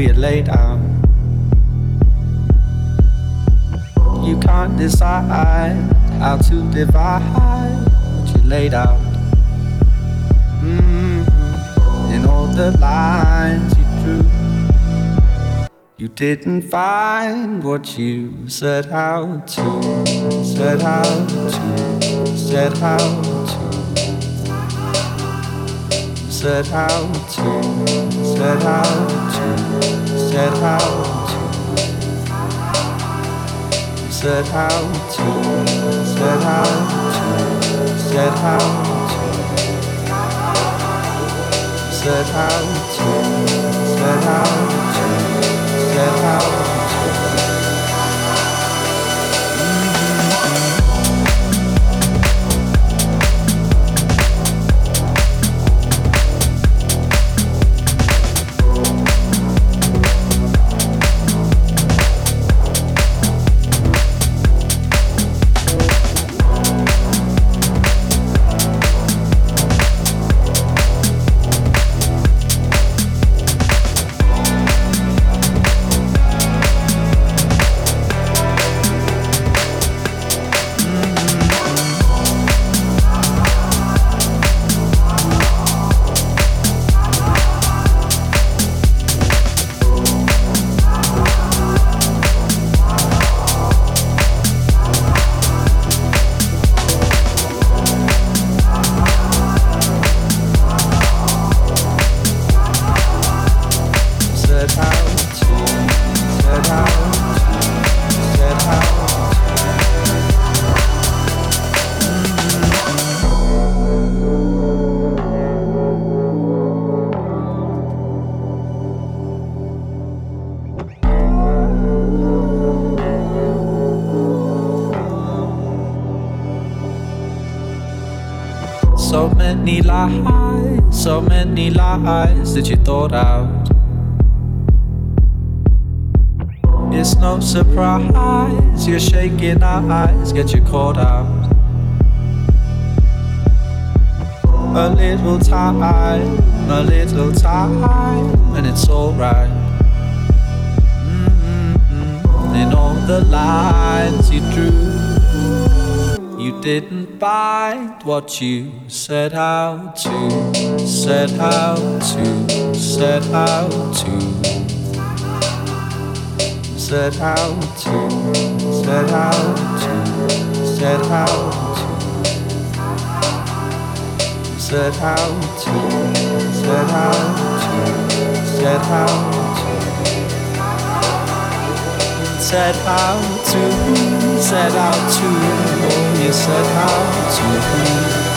we laid out. You can't decide how to divide what you laid out. Mm-hmm. In all the lines you drew, you didn't find what you set out to, set out to, set out to set out to, set out to said how to. Said how to. Said how to. Said how to. Said how to. Said how to. Said how to. Lies that you thought out. It's no surprise you're shaking our eyes get you caught out. A little time, a little time, and it's alright. Mm-hmm. In all the lines you drew you didn't bite what you set out to, set out to, set out to, set out to, set out to, set out to, set out to, set out to, set out set out to, set out to, oh, you set out to.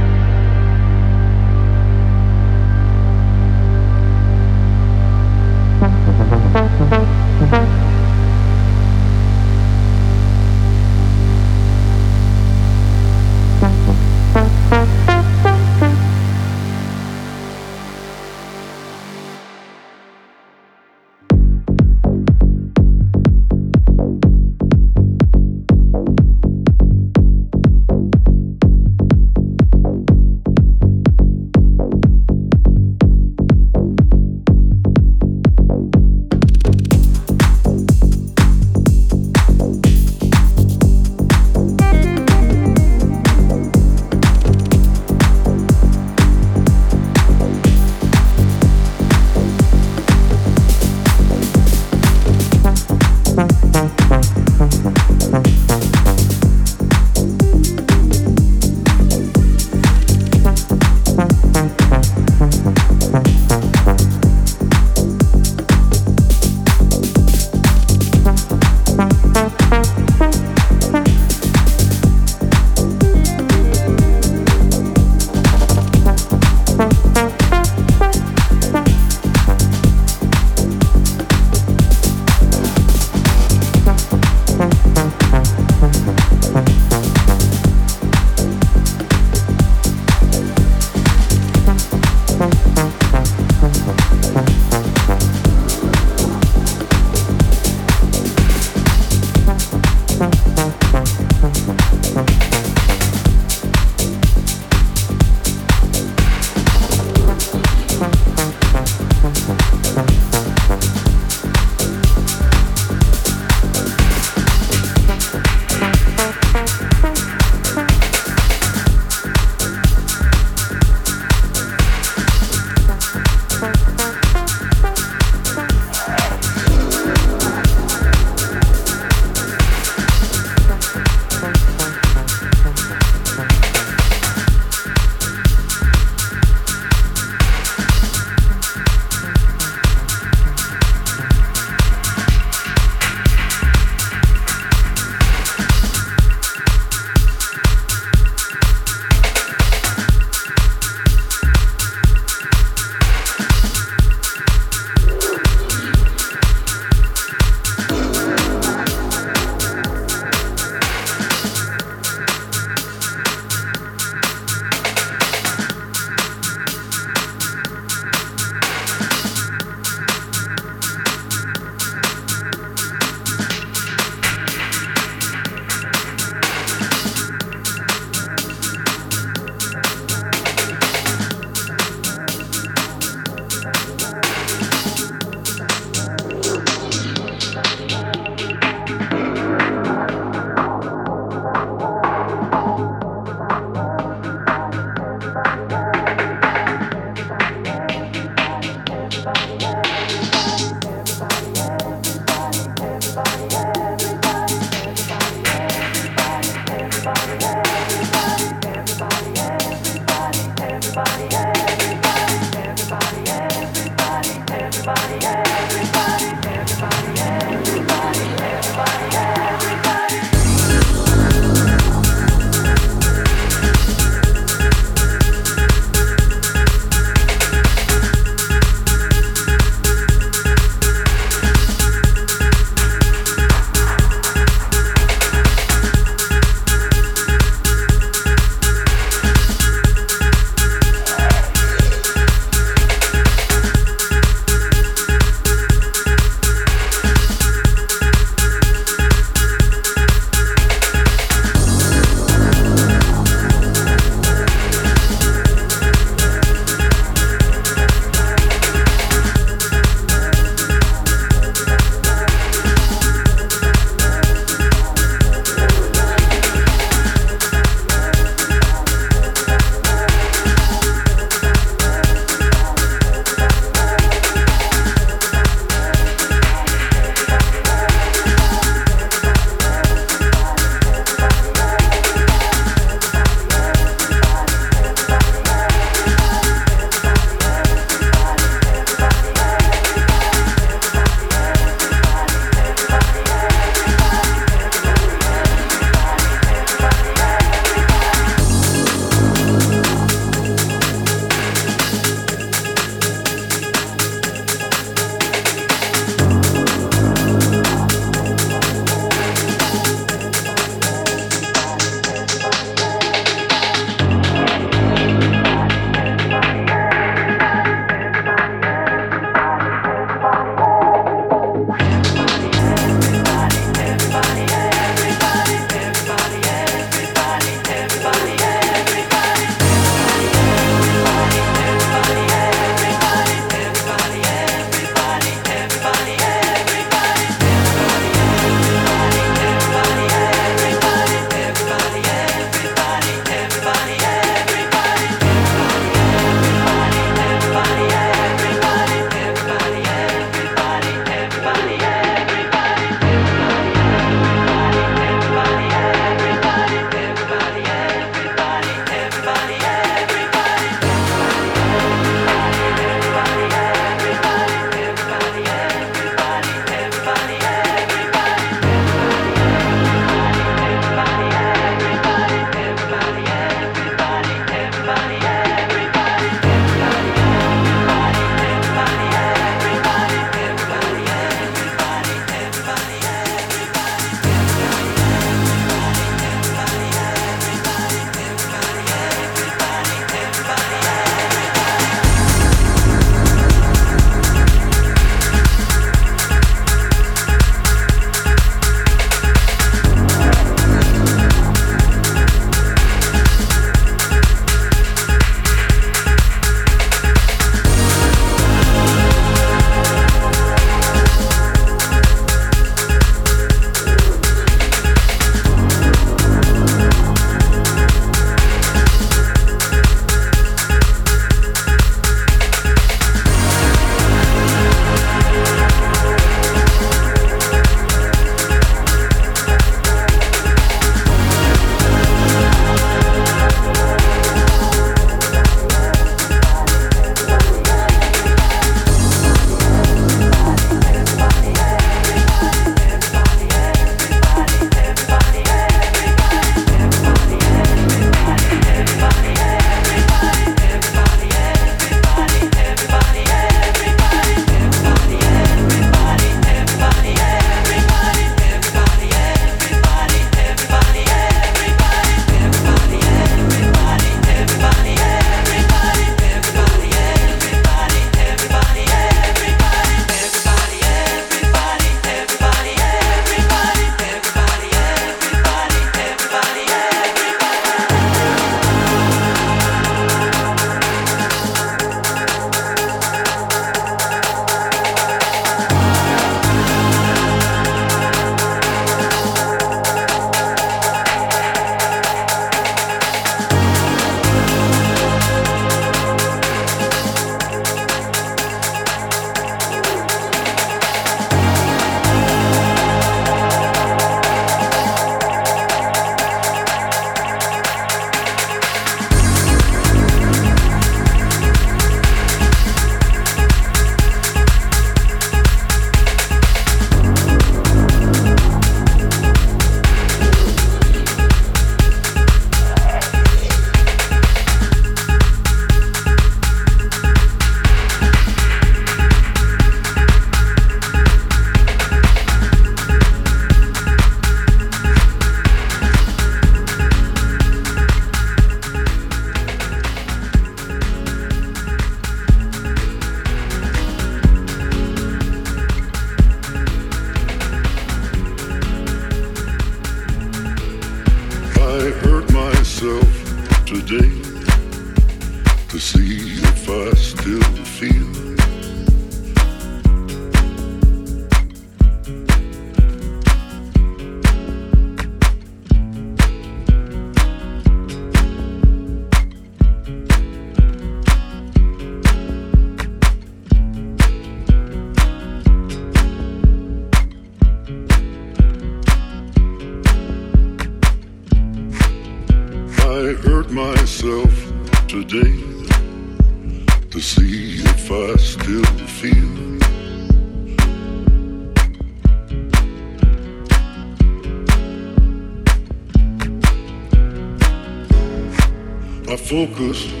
Focus.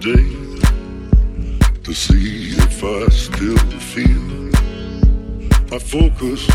today to see if I still feel. I focus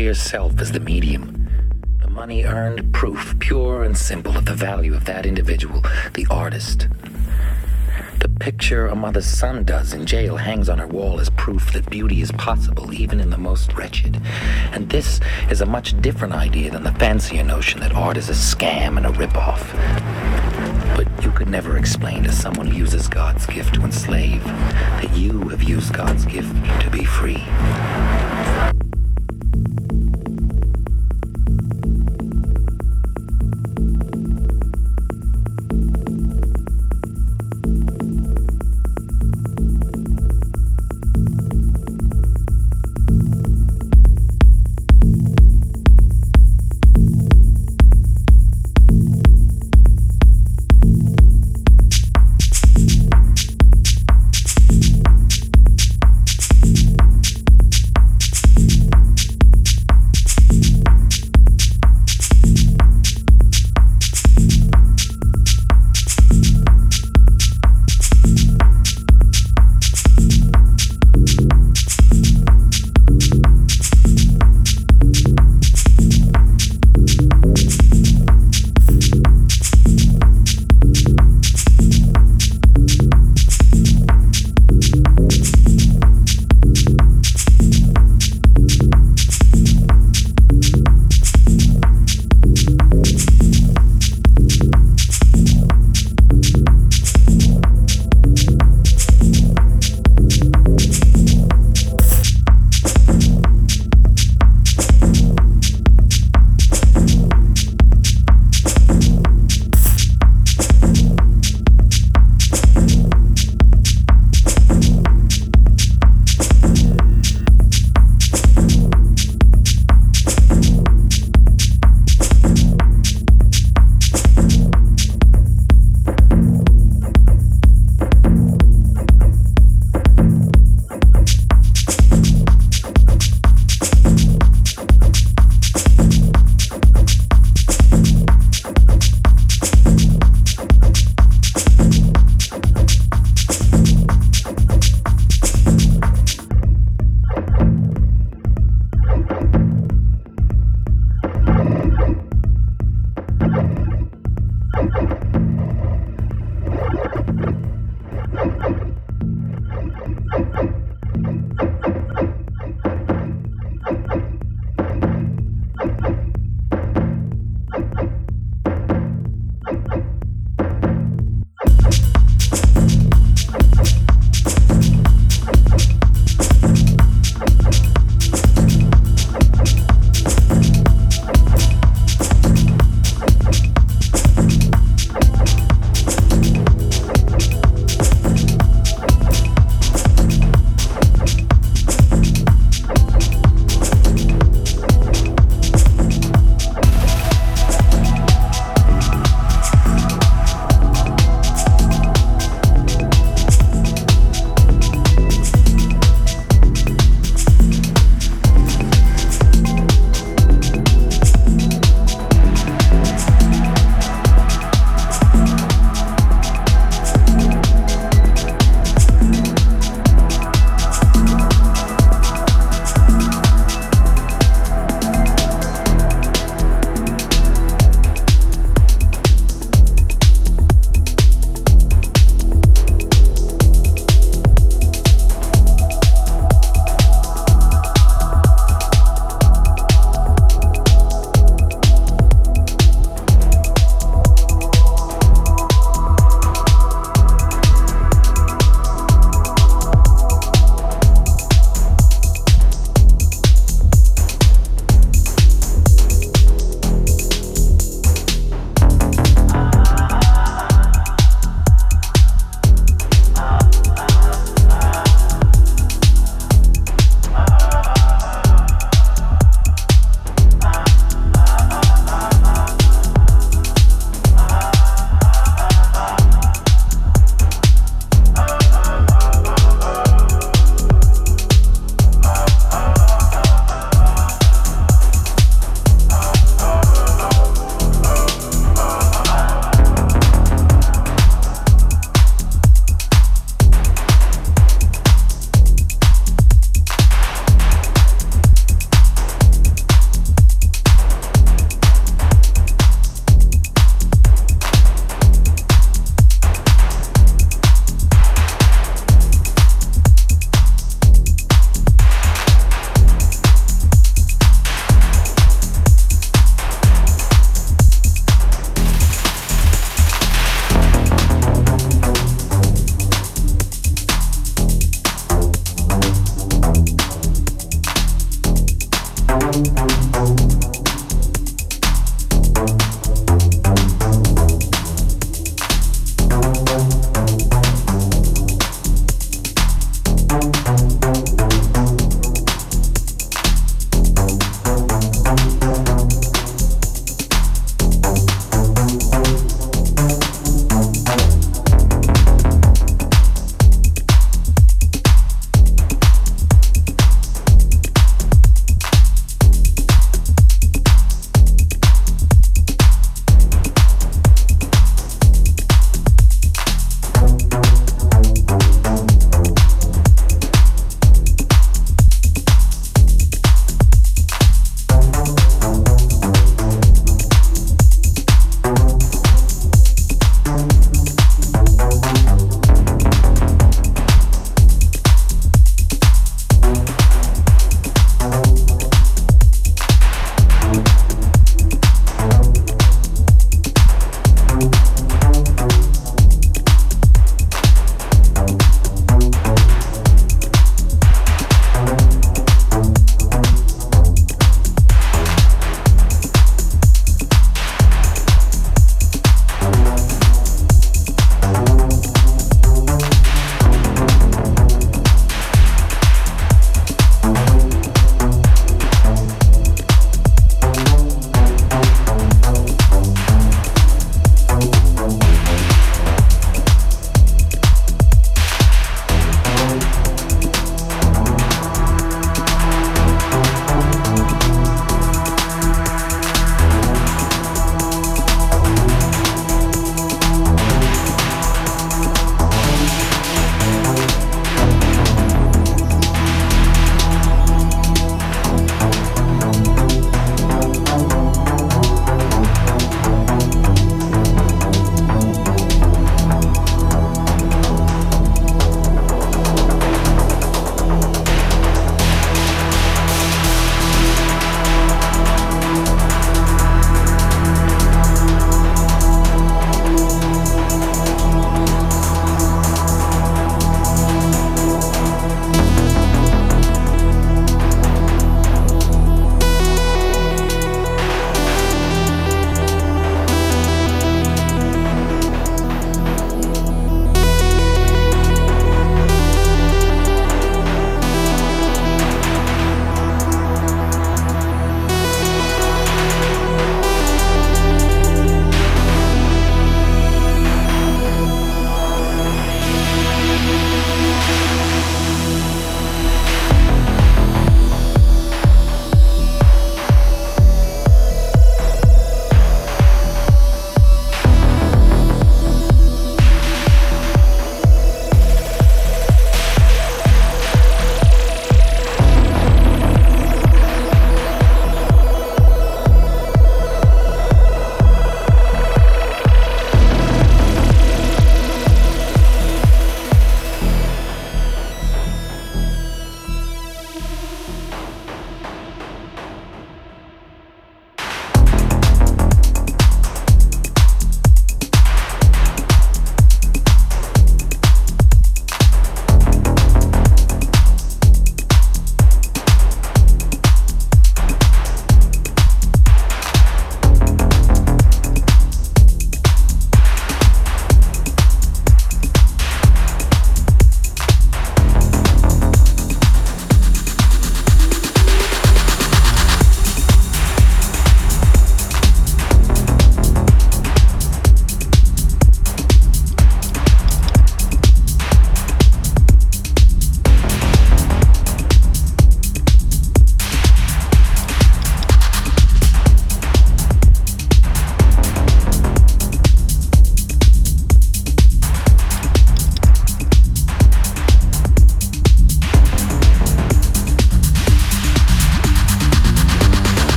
using one's sheer self as the medium. The money earned, proof, pure and simple of the value of that individual, the artist. The picture a mother's son does in jail hangs on her wall as proof that beauty is possible even in the most wretched. And this is a much different idea than the fancier notion that art is a scam and a ripoff. But you could never explain to someone who uses God's gift to enslave that you have used God's gift to be free.